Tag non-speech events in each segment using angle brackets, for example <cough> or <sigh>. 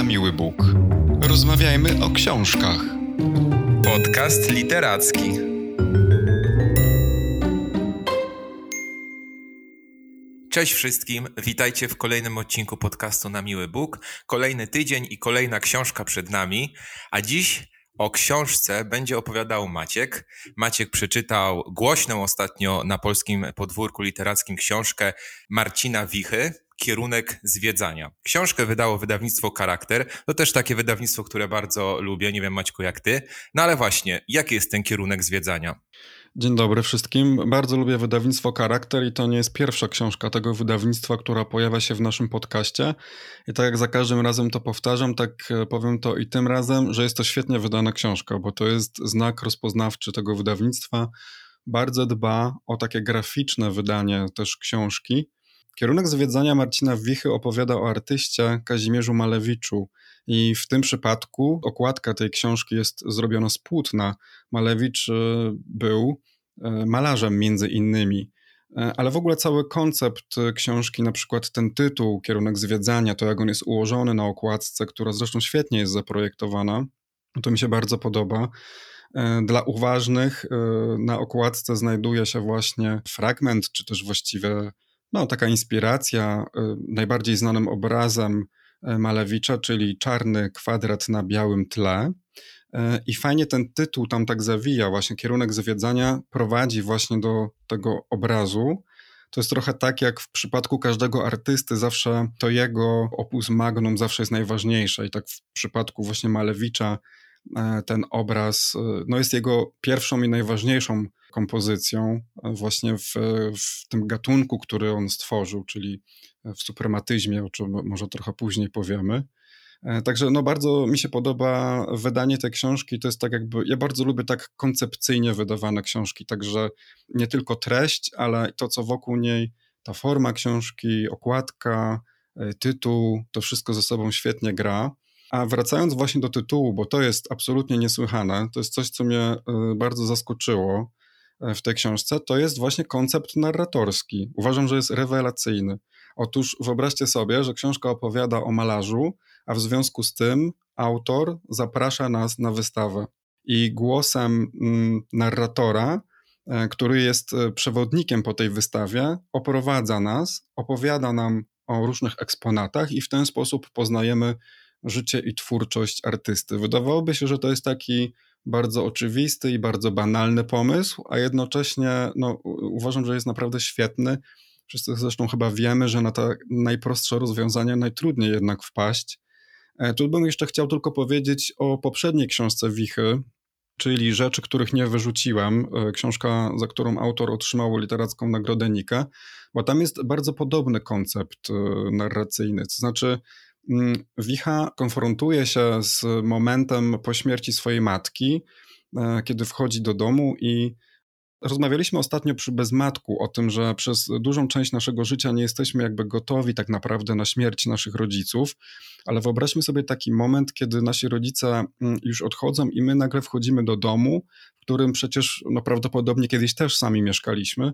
na miły Bóg. Rozmawiajmy o książkach. Podcast literacki. Cześć wszystkim, witajcie w kolejnym odcinku podcastu Na Miły Bóg. Kolejny tydzień i kolejna książka przed nami, a dziś o książce będzie opowiadał Maciek. Maciek przeczytał głośną ostatnio na polskim podwórku literackim książkę Marcina Wichy, Kierunek zwiedzania. Książkę wydało wydawnictwo Charakter. To też takie wydawnictwo, które bardzo lubię. Nie wiem, Maćku, jak ty. No ale właśnie, jaki jest ten kierunek zwiedzania? Dzień dobry wszystkim. Bardzo lubię wydawnictwo Charakter i to nie jest pierwsza książka tego wydawnictwa, która pojawia się w naszym podcaście. I tak jak za każdym razem to powtarzam, tak e, powiem to i tym razem, że jest to świetnie wydana książka, bo to jest znak rozpoznawczy tego wydawnictwa. Bardzo dba o takie graficzne wydanie też książki. Kierunek zwiedzania Marcina Wichy opowiada o artyście Kazimierzu Malewiczu i w tym przypadku okładka tej książki jest zrobiona z płótna. Malewicz e, był e, malarzem między innymi. E, ale w ogóle cały koncept książki, na przykład ten tytuł, kierunek zwiedzania, to jak on jest ułożony na okładce, która zresztą świetnie jest zaprojektowana, to mi się bardzo podoba. Dla uważnych na okładce znajduje się właśnie fragment, czy też właściwie no, taka inspiracja najbardziej znanym obrazem E, Malewicza, czyli Czarny kwadrat na białym tle. E, I fajnie ten tytuł tam tak zawija, właśnie kierunek zwiedzania prowadzi właśnie do tego obrazu. To jest trochę tak, jak w przypadku każdego artysty, zawsze to jego opus magnum zawsze jest najważniejsze. I tak w przypadku właśnie Malewicza ten obraz no jest jego pierwszą i najważniejszą kompozycją właśnie w, w tym gatunku, który on stworzył, czyli w suprematyzmie, o czym może trochę później powiemy. E, także no bardzo mi się podoba wydanie tej książki. To jest tak jakby, ja bardzo lubię tak koncepcyjnie wydawane książki, także nie tylko treść, ale to, co wokół niej, ta forma książki, okładka, e, tytuł, to wszystko ze sobą świetnie gra. A wracając właśnie do tytułu, bo to jest absolutnie niesłychane, to jest coś, co mnie e, bardzo zaskoczyło w tej książce, to jest właśnie koncept narratorski. Uważam, że jest rewelacyjny. Otóż wyobraźcie sobie, że książka opowiada o malarzu, a w związku z tym autor zaprasza nas na wystawę. I głosem mm, narratora, e, który jest e, przewodnikiem po tej wystawie, oprowadza nas, opowiada nam o różnych eksponatach i w ten sposób poznajemy życie i twórczość artysty. Wydawałoby się, że to jest taki bardzo oczywisty i bardzo banalny pomysł, a jednocześnie no, uważam, że jest naprawdę świetny Wszyscy zresztą chyba wiemy, że na te najprostsze rozwiązania najtrudniej jednak wpaść. E, tu bym jeszcze chciał tylko powiedzieć o poprzedniej książce Wichy, czyli Rzeczy, których nie wyrzuciłem. E, książka, za którą autor otrzymał literacką nagrodę Nika, bo tam jest bardzo podobny koncept e, narracyjny. To znaczy, Wicha konfrontuje się z momentem po śmierci swojej matki, kiedy wchodzi do domu i Rozmawialiśmy ostatnio przy Bezmatku o tym, że przez dużą część naszego życia nie jesteśmy jakby gotowi tak naprawdę na śmierć naszych rodziców, ale wyobraźmy sobie taki moment, kiedy nasi rodzice mm, już odchodzą i my nagle wchodzimy do domu, w którym przecież no, prawdopodobnie kiedyś też sami mieszkaliśmy.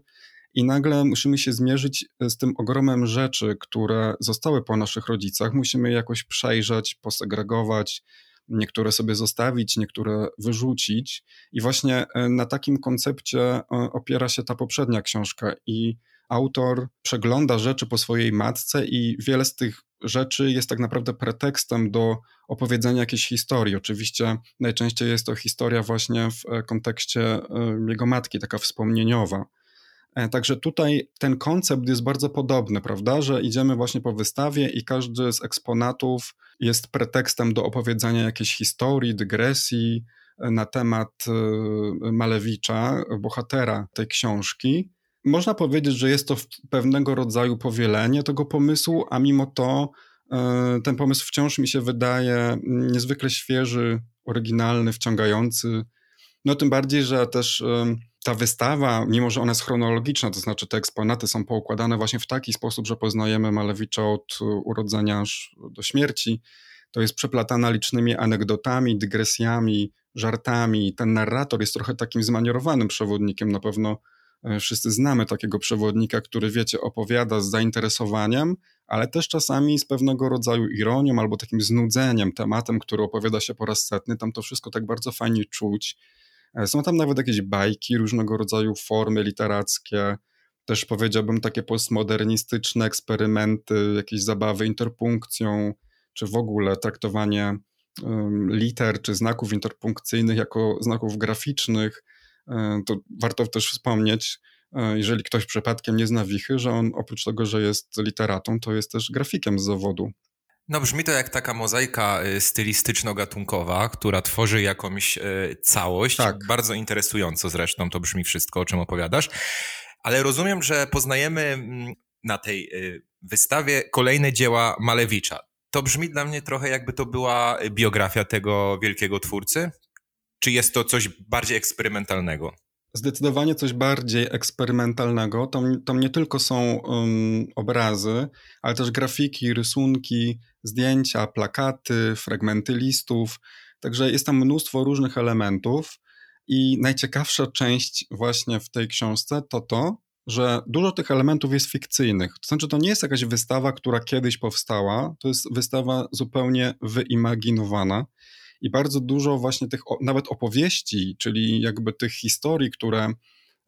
I nagle musimy się zmierzyć z tym ogromem rzeczy, które zostały po naszych rodzicach. Musimy jakoś przejrzeć, posegregować, niektóre sobie zostawić, niektóre wyrzucić. I właśnie e, na takim koncepcie e, opiera się ta poprzednia książka. I autor przegląda rzeczy po swojej matce, i wiele z tych rzeczy jest tak naprawdę pretekstem do opowiedzenia jakiejś historii. Oczywiście najczęściej jest to historia właśnie w e, kontekście jego matki, taka wspomnieniowa. E, także tutaj ten koncept jest bardzo podobny, prawda? Że idziemy właśnie po wystawie i każdy z eksponatów jest pretekstem do opowiedzenia jakiejś historii, dygresji e, na temat e, Malewicza, bohatera tej książki. Można powiedzieć, że jest to pewnego rodzaju powielenie tego pomysłu, a mimo to ten pomysł wciąż mi się wydaje niezwykle świeży, oryginalny, wciągający. No tym bardziej, że też ta wystawa, mimo że ona jest chronologiczna, to znaczy te eksponaty są poukładane właśnie w taki sposób, że poznajemy Malewicza od urodzenia aż do śmierci, to jest przeplatana licznymi anegdotami, dygresjami, żartami. Ten narrator jest trochę takim zmanierowanym przewodnikiem. Na pewno e, wszyscy znamy takiego przewodnika, który, wiecie, opowiada z zainteresowaniem, ale też czasami z pewnego rodzaju ironią albo takim znudzeniem tematem, który opowiada się po raz setny. Tam to wszystko tak bardzo fajnie czuć. E, są tam nawet jakieś bajki, różnego rodzaju formy literackie, też powiedziałbym takie postmodernistyczne eksperymenty, jakieś zabawy interpunkcją, czy w ogóle traktowanie liter czy znaków interpunkcyjnych jako znaków graficznych. E, to warto też wspomnieć, e, jeżeli ktoś przypadkiem nie zna Wichy, że on oprócz tego, że jest literatą, to jest też grafikiem z zawodu. No brzmi to jak taka mozaika y, stylistyczno-gatunkowa, która tworzy jakąś y, całość. Tak. Bardzo interesująco zresztą to brzmi wszystko, o czym opowiadasz. Ale rozumiem, że poznajemy mm, na tej y, wystawie kolejne dzieła Malewicza. To brzmi dla mnie trochę jakby to była biografia tego wielkiego twórcy? Czy jest to coś bardziej eksperymentalnego? Zdecydowanie coś bardziej eksperymentalnego. Tam, tam nie tylko są um, obrazy, ale też grafiki, rysunki, zdjęcia, plakaty, fragmenty listów. Także jest tam mnóstwo różnych elementów. I najciekawsza część właśnie w tej książce to to, że dużo tych elementów jest fikcyjnych. To znaczy, to nie jest jakaś wystawa, która kiedyś powstała, to jest wystawa zupełnie wyimaginowana i bardzo dużo właśnie tych nawet opowieści, czyli jakby tych historii, które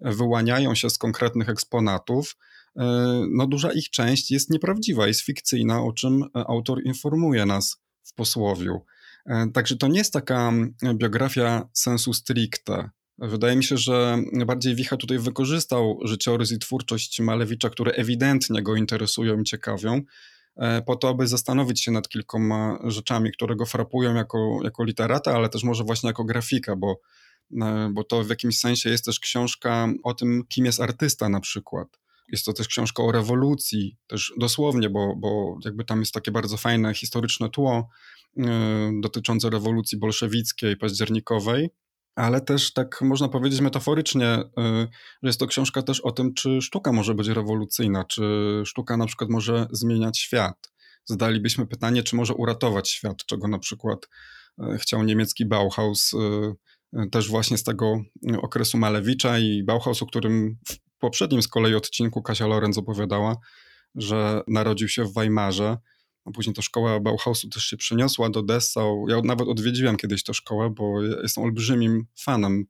wyłaniają się z konkretnych eksponatów, e, no duża ich część jest nieprawdziwa, jest fikcyjna, o czym autor informuje nas w posłowiu. E, także to nie jest taka biografia sensu stricte. Wydaje mi się, że bardziej Wicha tutaj wykorzystał życiorys i twórczość Malewicza, które ewidentnie go interesują i ciekawią, E, po to, aby zastanowić się nad kilkoma rzeczami, które go frapują jako, jako literata, ale też może właśnie jako grafika, bo, e, bo to w jakimś sensie jest też książka o tym, kim jest artysta na przykład. Jest to też książka o rewolucji, też dosłownie, bo, bo jakby tam jest takie bardzo fajne historyczne tło y, dotyczące rewolucji bolszewickiej, październikowej, ale też tak można powiedzieć metaforycznie, y, że jest to książka też o tym, czy sztuka może być rewolucyjna, czy sztuka na przykład może zmieniać świat. Zadalibyśmy pytanie, czy może uratować świat, czego na przykład y, chciał niemiecki Bauhaus, y, też właśnie z tego okresu Malewicza i Bauhaus, o którym w poprzednim z kolei odcinku Kasia Lorenz opowiadała, że narodził się w Weimarze a później ta szkoła Bauhausu też się przeniosła do Dessau. Ja nawet odwiedziłem kiedyś tę szkołę, bo jestem olbrzymim fanem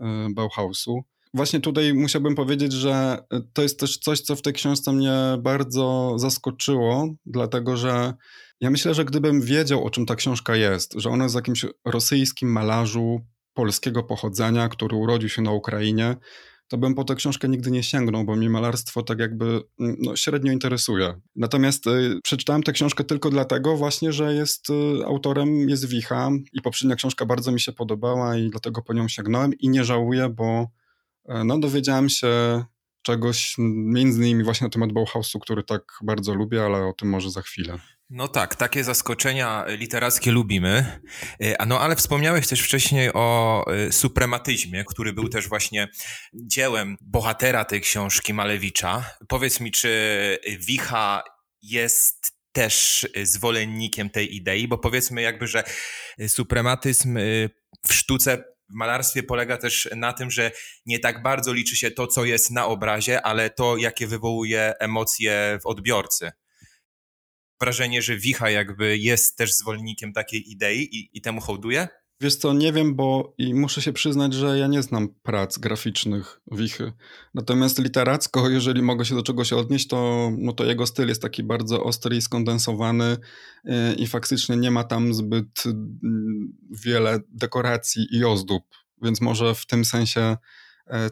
e, Bauhausu. Właśnie tutaj musiałbym powiedzieć, że to jest też coś, co w tej książce mnie bardzo zaskoczyło, dlatego że ja myślę, że gdybym wiedział, o czym ta książka jest, że ona jest jakimś rosyjskim malarzu polskiego pochodzenia, który urodził się na Ukrainie, to bym po tę książkę nigdy nie sięgnął, bo mnie malarstwo tak jakby mm, no, średnio interesuje. Natomiast y, przeczytałem tę książkę tylko dlatego właśnie, że jest y, autorem jest Wicha i poprzednia książka bardzo mi się podobała i dlatego po nią sięgnąłem i nie żałuję, bo y, no, dowiedziałem się czegoś między innymi właśnie na temat Bauhausu, który tak bardzo lubię, ale o tym może za chwilę. No tak, takie zaskoczenia literackie lubimy. E, no ale wspomniałeś też wcześniej o e, suprematyzmie, który był też właśnie dziełem bohatera tej książki Malewicza. Powiedz mi, czy Wicha jest też zwolennikiem tej idei, bo powiedzmy jakby, że suprematyzm e, w sztuce w malarstwie polega też na tym, że nie tak bardzo liczy się to, co jest na obrazie, ale to, jakie wywołuje emocje w odbiorcy wrażenie, że Wicha jakby jest też zwolennikiem takiej idei i, i temu hołduje? Wiesz co, nie wiem, bo i muszę się przyznać, że ja nie znam prac graficznych Wichy. Natomiast literacko, jeżeli mogę się do czegoś odnieść, to, no to jego styl jest taki bardzo ostry i skondensowany yy, i faktycznie nie ma tam zbyt yy, wiele dekoracji i ozdób, więc może w tym sensie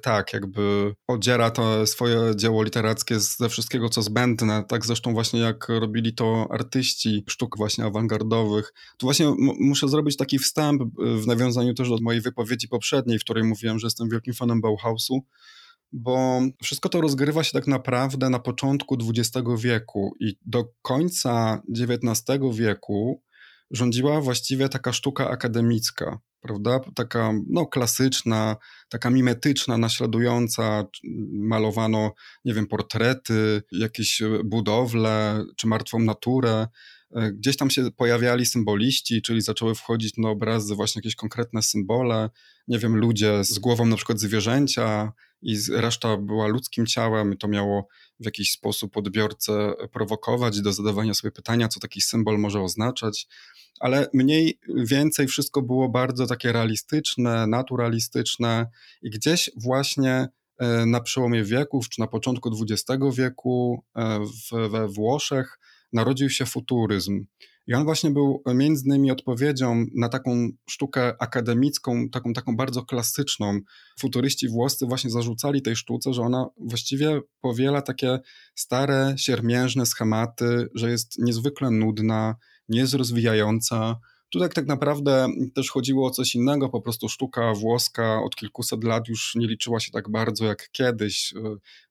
tak, jakby odziera to swoje dzieło literackie ze wszystkiego, co zbędne, tak zresztą właśnie jak robili to artyści sztuk właśnie awangardowych. Tu właśnie muszę zrobić taki wstęp e, w nawiązaniu też do mojej wypowiedzi poprzedniej, w której mówiłem, że jestem wielkim fanem Bauhausu, bo wszystko to rozgrywa się tak naprawdę na początku XX wieku i do końca XIX wieku rządziła właściwie taka sztuka akademicka prawda? Taka no, klasyczna, taka mimetyczna, naśladująca. Malowano, nie wiem, portrety, jakieś e, budowle czy martwą naturę. E, gdzieś tam się pojawiali symboliści, czyli zaczęły wchodzić na obrazy właśnie jakieś konkretne symbole. Nie wiem, ludzie z głową na przykład zwierzęcia, i reszta była ludzkim ciałem, to miało w jakiś sposób odbiorcę prowokować do zadawania sobie pytania, co taki symbol może oznaczać. Ale mniej więcej wszystko było bardzo takie realistyczne, naturalistyczne i gdzieś właśnie e, na przełomie wieków, czy na początku XX wieku e, we Włoszech narodził się futuryzm. I on właśnie był między innymi odpowiedzią na taką sztukę akademicką, taką, taką bardzo klasyczną. Futuryści włoscy właśnie zarzucali tej sztuce, że ona właściwie powiela takie stare, siermiężne schematy, że jest niezwykle nudna, nie jest rozwijająca, Tutaj tak naprawdę też chodziło o coś innego, po prostu sztuka włoska od kilkuset lat już nie liczyła się tak bardzo jak kiedyś.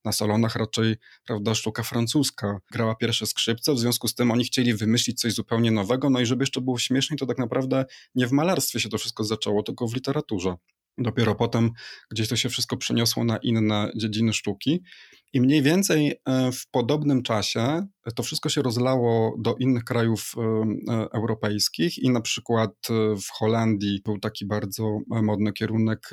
Na salonach raczej, prawda, sztuka francuska grała pierwsze skrzypce, w związku z tym oni chcieli wymyślić coś zupełnie nowego, no i żeby jeszcze było śmieszniej, to tak naprawdę nie w malarstwie się to wszystko zaczęło, tylko w literaturze. Dopiero potem gdzieś to się wszystko przeniosło na inne dziedziny sztuki. I mniej więcej e, w podobnym czasie to wszystko się rozlało do innych krajów e, e, europejskich i na przykład w Holandii był taki bardzo modny kierunek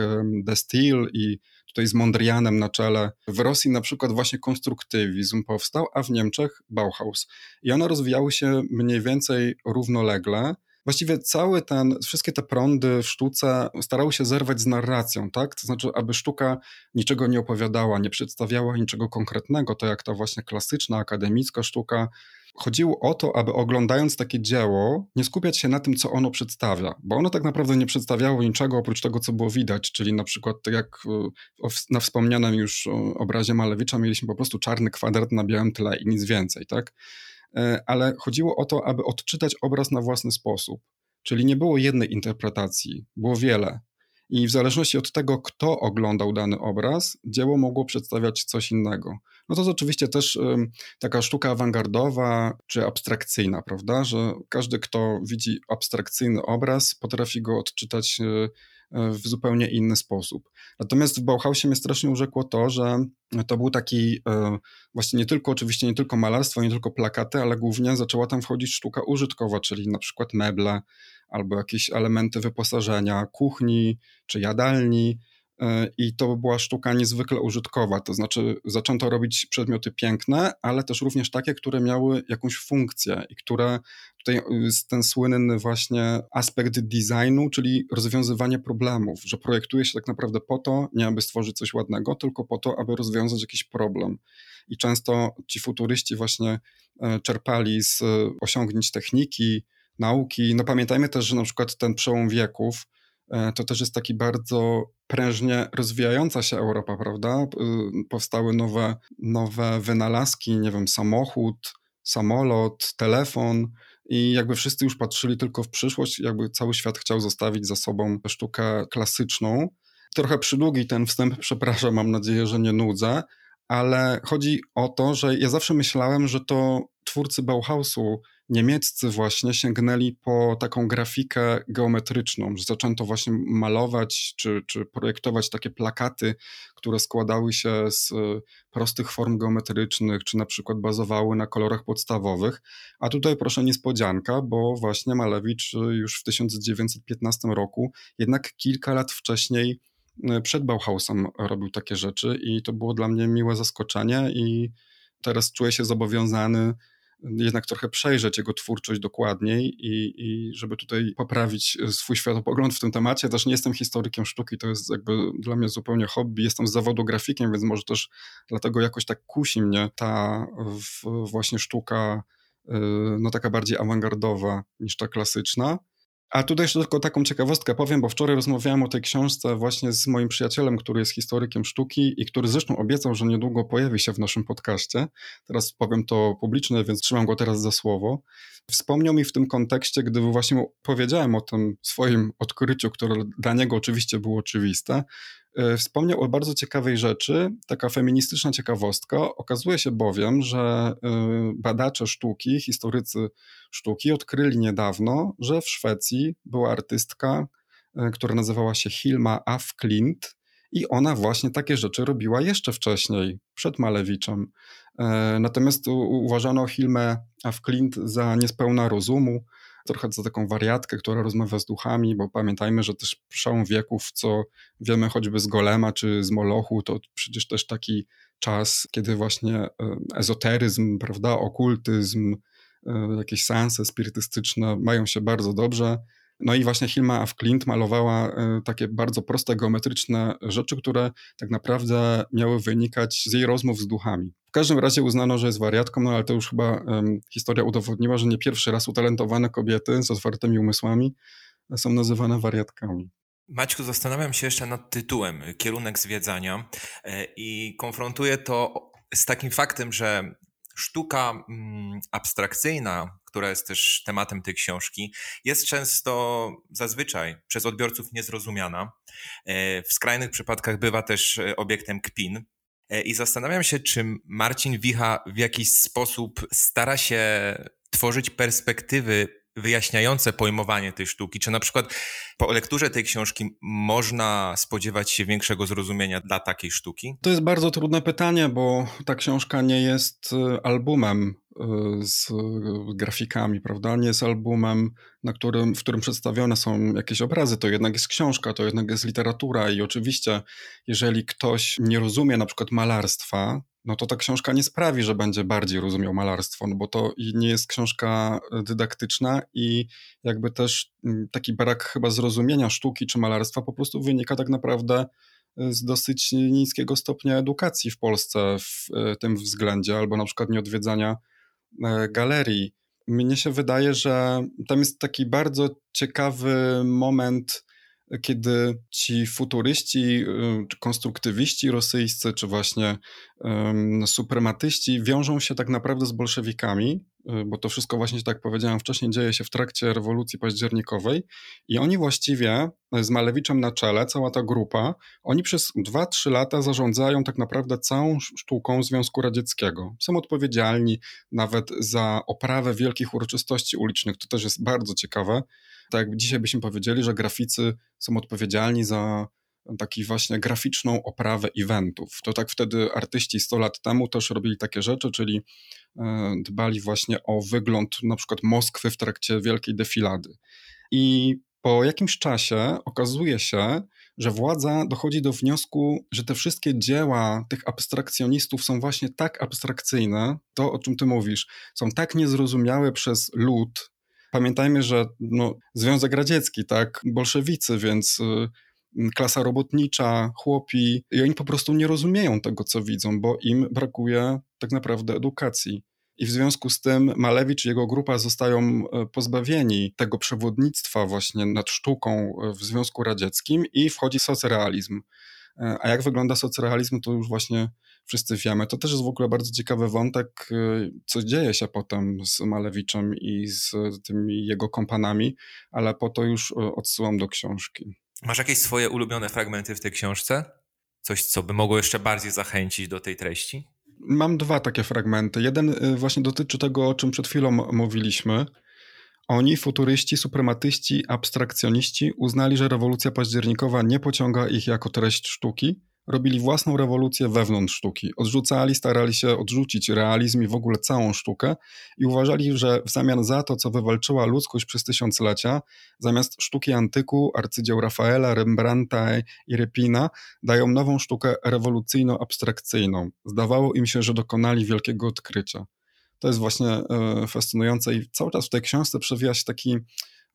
The Steel i tutaj z Mondrianem na czele. W Rosji na przykład właśnie konstruktywizm powstał, a w Niemczech Bauhaus. I one rozwijały się mniej więcej równolegle. Właściwie cały ten, wszystkie te prądy w sztuce starały się zerwać z narracją, tak? To znaczy, aby sztuka niczego nie opowiadała, nie przedstawiała niczego konkretnego, to jak ta właśnie klasyczna, akademicka sztuka. Chodziło o to, aby oglądając takie dzieło, nie skupiać się na tym, co ono przedstawia, bo ono tak naprawdę nie przedstawiało niczego oprócz tego, co było widać, czyli na przykład tak jak e, na wspomnianym już obrazie Malewicza mieliśmy po prostu czarny kwadrat na białym tle i nic więcej, tak? E, ale chodziło o to, aby odczytać obraz na własny sposób. Czyli nie było jednej interpretacji, było wiele. I w zależności od tego, kto oglądał dany obraz, dzieło mogło przedstawiać coś innego. No to jest oczywiście też taka sztuka awangardowa czy abstrakcyjna, prawda? Że każdy, kto widzi abstrakcyjny obraz, potrafi go odczytać e, w zupełnie inny sposób. Natomiast w Bauhausie mnie strasznie urzekło to, że to był taki e, właśnie nie tylko, oczywiście nie tylko malarstwo, nie tylko plakaty, ale głównie zaczęła tam wchodzić sztuka użytkowa, czyli na przykład meble albo jakieś elementy wyposażenia kuchni czy jadalni, E, i to była sztuka niezwykle użytkowa. To znaczy, zaczęto robić przedmioty piękne, ale też również takie, które miały jakąś funkcję i które tutaj jest ten słynny właśnie aspekt designu, czyli rozwiązywanie problemów, że projektuje się tak naprawdę po to, nie aby stworzyć coś ładnego, tylko po to, aby rozwiązać jakiś problem. I często ci futuryści właśnie e, czerpali z osiągnięć techniki, nauki. No pamiętajmy też, że na przykład ten przełom wieków, E, to też jest taki bardzo prężnie rozwijająca się Europa, prawda? Powstały nowe, nowe wynalazki, nie wiem, samochód, samolot, telefon i jakby wszyscy już patrzyli tylko w przyszłość, jakby cały świat chciał zostawić za sobą sztukę klasyczną. Trochę przydługi ten wstęp, <laughs> przepraszam, mam nadzieję, że nie nudzę, ale chodzi o to, że ja zawsze myślałem, że to twórcy Bauhausu niemieccy właśnie sięgnęli po taką grafikę geometryczną, że zaczęto właśnie malować czy, czy projektować takie plakaty, które składały się z e, prostych form geometrycznych, czy na przykład bazowały na kolorach podstawowych. A tutaj proszę niespodzianka, bo właśnie Malewicz już w 1915 roku, jednak kilka lat wcześniej e, przed Bauhausem robił takie rzeczy i to było dla mnie miłe zaskoczenie i teraz czuję się zobowiązany jednak trochę przejrzeć jego twórczość dokładniej i, i żeby tutaj poprawić swój światopogląd w tym temacie. Też nie jestem historykiem sztuki, to jest jakby dla mnie zupełnie hobby. Jestem z zawodu grafikiem, więc może też dlatego jakoś tak kusi mnie ta właśnie sztuka y, no taka bardziej awangardowa niż ta klasyczna. A tutaj jeszcze tylko taką ciekawostkę powiem, bo wczoraj rozmawiałem o tej książce właśnie z moim przyjacielem, który jest historykiem sztuki i który zresztą obiecał, że niedługo pojawi się w naszym podcaście. Teraz powiem to publicznie, więc trzymam go teraz za słowo. Wspomniał mi w tym kontekście, gdy właśnie powiedziałem o tym swoim odkryciu, które dla niego oczywiście było oczywiste, wspomniał o bardzo ciekawej rzeczy, taka feministyczna ciekawostka. Okazuje się bowiem, że e, badacze sztuki, historycy sztuki odkryli niedawno, że w Szwecji była artystka, e, która nazywała się Hilma af Klint i ona właśnie takie rzeczy robiła jeszcze wcześniej, przed Malewiczem. Natomiast uważano Hilmę af Klint za niespełna rozumu, trochę za taką wariatkę, która rozmawia z duchami, bo pamiętajmy, że też przełom wieków, co wiemy choćby z Golema czy z Molochu, to przecież też taki czas, kiedy właśnie e, ezoteryzm, prawda, okultyzm, e, jakieś seanse spirytystyczne mają się bardzo dobrze. No i właśnie Hilma af Klint malowała e, takie bardzo proste, geometryczne rzeczy, które tak naprawdę miały wynikać z jej rozmów z duchami. W każdym razie uznano, że jest wariatką, no ale to już chyba um, historia udowodniła, że nie pierwszy raz utalentowane kobiety z otwartymi umysłami są nazywane wariatkami. Maćku, zastanawiam się jeszcze nad tytułem Kierunek zwiedzania e, i konfrontuję to z takim faktem, że sztuka mm, abstrakcyjna, która jest też tematem tej książki, jest często zazwyczaj przez odbiorców niezrozumiana. E, w skrajnych przypadkach bywa też e, obiektem kpin. I zastanawiam się, czy Marcin Wicha w jakiś sposób stara się tworzyć perspektywy wyjaśniające pojmowanie tej sztuki? Czy na przykład po lekturze tej książki można spodziewać się większego zrozumienia dla takiej sztuki? To jest bardzo trudne pytanie, bo ta książka nie jest y, albumem z grafikami, prawda? Nie jest albumem, na którym, w którym przedstawione są jakieś obrazy. To jednak jest książka, to jednak jest literatura i oczywiście, jeżeli ktoś nie rozumie na przykład malarstwa, no to ta książka nie sprawi, że będzie bardziej rozumiał malarstwo, no bo to nie jest książka e, dydaktyczna i jakby też mm, taki brak chyba zrozumienia sztuki czy malarstwa po prostu wynika tak naprawdę z dosyć niskiego stopnia edukacji w Polsce w tym względzie, albo na przykład nieodwiedzania galerii. Mnie się wydaje, że tam jest taki bardzo ciekawy moment kiedy ci futuryści, y, czy konstruktywiści rosyjscy, czy właśnie um, suprematyści wiążą się tak naprawdę z bolszewikami, bo to wszystko właśnie, tak powiedziałem wcześniej, dzieje się w trakcie rewolucji październikowej i oni właściwie z Malewiczem na czele, cała ta grupa, oni przez 2-3 lata zarządzają tak naprawdę całą sztuką Związku Radzieckiego. Są odpowiedzialni nawet za oprawę wielkich uroczystości ulicznych, to też jest bardzo ciekawe tak jakby dzisiaj byśmy powiedzieli, że graficy są odpowiedzialni za taki właśnie graficzną oprawę eventów. To tak wtedy artyści 100 lat temu też robili takie rzeczy, czyli e, dbali właśnie o wygląd na przykład Moskwy w trakcie wielkiej defilady. I po jakimś czasie okazuje się, że władza dochodzi do wniosku, że te wszystkie dzieła tych abstrakcjonistów są właśnie tak abstrakcyjne, to o czym ty mówisz, są tak niezrozumiałe przez lud, Pamiętajmy, że no, Związek Radziecki, tak, bolszewicy, więc y, klasa robotnicza, chłopi, i oni po prostu nie rozumieją tego, co widzą, bo im brakuje tak naprawdę edukacji. I w związku z tym Malewicz i jego grupa zostają e, pozbawieni tego przewodnictwa właśnie nad sztuką e, w Związku Radzieckim i wchodzi socrealizm. E, a jak wygląda socrealizm, to już właśnie wszyscy wiemy. To też jest w ogóle bardzo ciekawy wątek, co dzieje się potem z Malewiczem i z tymi jego kompanami, ale po to już odsyłam do książki. Masz jakieś swoje ulubione fragmenty w tej książce? Coś, co by mogło jeszcze bardziej zachęcić do tej treści? Mam dwa takie fragmenty. Jeden y, właśnie dotyczy tego, o czym przed chwilą mówiliśmy. Oni, futuryści, suprematyści, abstrakcjoniści, uznali, że rewolucja październikowa nie pociąga ich jako treść sztuki, robili własną rewolucję wewnątrz sztuki. Odrzucali, starali się odrzucić realizm i w ogóle całą sztukę i uważali, że w zamian za to, co wywalczyła ludzkość przez tysiąclecia, zamiast sztuki antyku, arcydzieł Rafaela, Rembrandta i Repina, dają nową sztukę rewolucyjno-abstrakcyjną. Zdawało im się, że dokonali wielkiego odkrycia. To jest właśnie e, fascynujące i cały czas w tej książce przewija się taki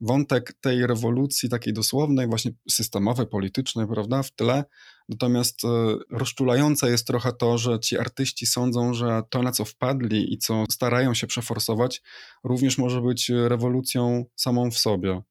wątek tej rewolucji takiej dosłownej, właśnie systemowej, politycznej, prawda, w tle. Natomiast e, rozczulające jest trochę to, że ci artyści sądzą, że to, na co wpadli i co starają się przeforsować, również może być rewolucją samą w sobie.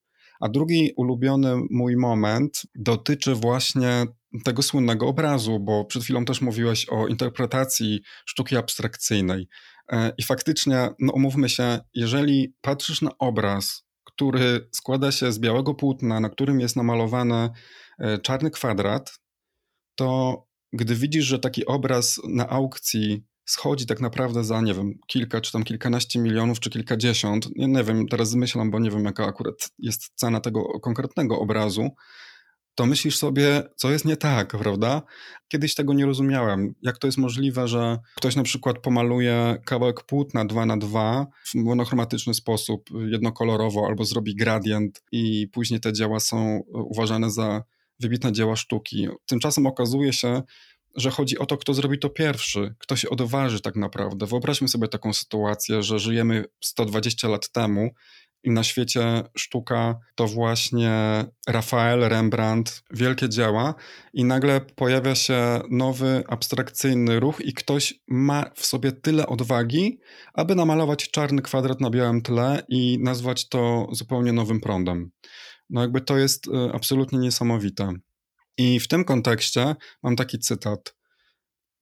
A drugi ulubiony mój moment dotyczy właśnie tego słynnego obrazu, bo przed chwilą też mówiłeś o interpretacji sztuki abstrakcyjnej. E, I faktycznie, no umówmy się, jeżeli patrzysz na obraz, który składa się z białego płótna, na którym jest namalowany e, czarny kwadrat, to gdy widzisz, że taki obraz na aukcji schodzi tak naprawdę za, nie wiem, kilka, czy tam kilkanaście milionów, czy kilkadziesiąt, nie, nie wiem, teraz zmyślam, bo nie wiem, jaka akurat jest cena tego konkretnego obrazu, to myślisz sobie, co jest nie tak, prawda? Kiedyś tego nie rozumiałem. Jak to jest możliwe, że ktoś na przykład pomaluje kawałek płótna 2 na 2 w monochromatyczny sposób, jednokolorowo, albo zrobi gradient i później te dzieła są uważane za wybitne dzieła sztuki. Tymczasem okazuje się, że chodzi o to, kto zrobi to pierwszy, kto się odważy tak naprawdę. Wyobraźmy sobie taką sytuację, że żyjemy 120 lat temu na świecie sztuka to właśnie Rafael, Rembrandt, wielkie dzieła, i nagle pojawia się nowy, abstrakcyjny ruch, i ktoś ma w sobie tyle odwagi, aby namalować czarny kwadrat na białym tle i nazwać to zupełnie nowym prądem. No, jakby to jest y, absolutnie niesamowite. I w tym kontekście mam taki cytat.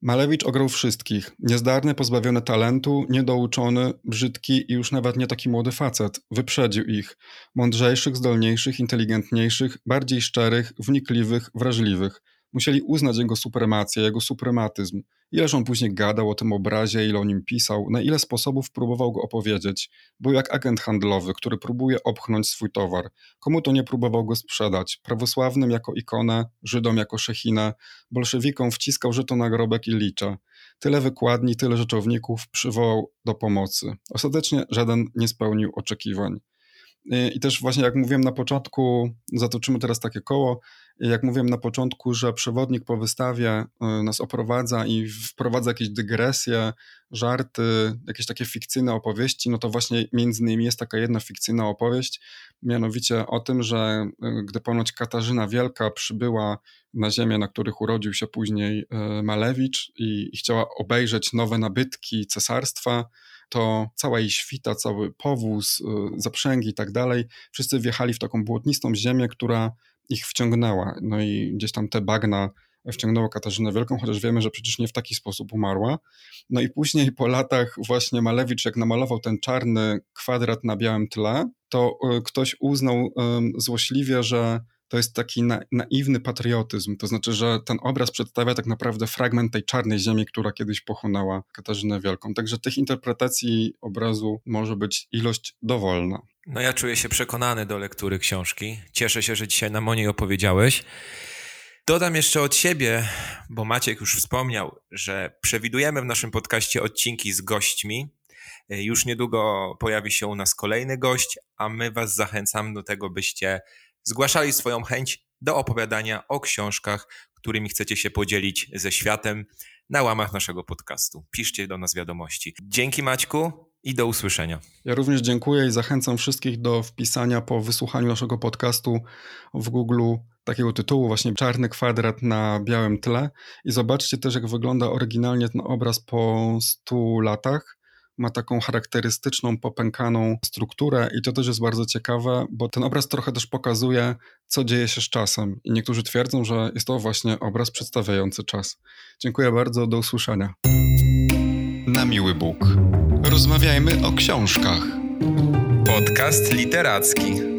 Malewicz ograł wszystkich. Niezdarny, pozbawiony talentu, niedouczony, brzydki i już nawet nie taki młody facet. Wyprzedził ich. Mądrzejszych, zdolniejszych, inteligentniejszych, bardziej szczerych, wnikliwych, wrażliwych. Musieli uznać jego supremację, jego suprematyzm. Ileż on później gadał o tym obrazie, ile o nim pisał, na ile sposobów próbował go opowiedzieć. Był jak agent handlowy, który próbuje opchnąć swój towar. Komu to nie próbował go sprzedać? Prawosławnym jako ikonę, Żydom jako szechinę, bolszewikom wciskał żyto nagrobek i licze. Tyle wykładni, tyle rzeczowników przywołał do pomocy. Ostatecznie żaden nie spełnił oczekiwań. I też właśnie jak mówiłem na początku, zatoczymy teraz takie koło, jak mówiłem na początku, że przewodnik po wystawie y, nas oprowadza i wprowadza jakieś dygresje, żarty, jakieś takie fikcyjne opowieści, no to właśnie między innymi jest taka jedna fikcyjna opowieść, mianowicie o tym, że y, gdy ponoć Katarzyna Wielka przybyła na ziemię, na których urodził się później y, Malewicz i, i chciała obejrzeć nowe nabytki cesarstwa, to cała jej świta, cały powóz, zaprzęgi i tak dalej, wszyscy wjechali w taką błotnistą ziemię, która ich wciągnęła. No i gdzieś tam te bagna wciągnęło Katarzynę Wielką, chociaż wiemy, że przecież nie w taki sposób umarła. No i później po latach właśnie Malewicz, jak namalował ten czarny kwadrat na białym tle, to e, ktoś uznał złośliwie, że to jest taki na, naiwny patriotyzm. To znaczy, że ten obraz przedstawia tak naprawdę fragment tej czarnej ziemi, która kiedyś pochłonęła Katarzynę Wielką. Także tych interpretacji obrazu może być ilość dowolna. No ja czuję się przekonany do lektury książki. Cieszę się, że dzisiaj nam o niej opowiedziałeś. Dodam jeszcze od siebie, bo Maciek już wspomniał, że przewidujemy w naszym podcaście odcinki z gośćmi. Już niedługo pojawi się u nas kolejny gość, a my Was zachęcamy do tego, byście zgłaszali swoją chęć do opowiadania o książkach, którymi chcecie się podzielić ze światem na łamach naszego podcastu. Piszcie do nas wiadomości. Dzięki Maćku i do usłyszenia. Ja również dziękuję i zachęcam wszystkich do wpisania po wysłuchaniu naszego podcastu w Google takiego tytułu, właśnie Czarny kwadrat na białym tle. I zobaczcie też, jak wygląda oryginalnie ten obraz po 100 latach. Ma taką charakterystyczną, popękaną strukturę, i to też jest bardzo ciekawe, bo ten obraz trochę też pokazuje, co dzieje się z czasem. I niektórzy twierdzą, że jest to właśnie obraz przedstawiający czas. Dziękuję bardzo, do usłyszenia. Na miły Bóg. Rozmawiajmy o książkach. Podcast literacki.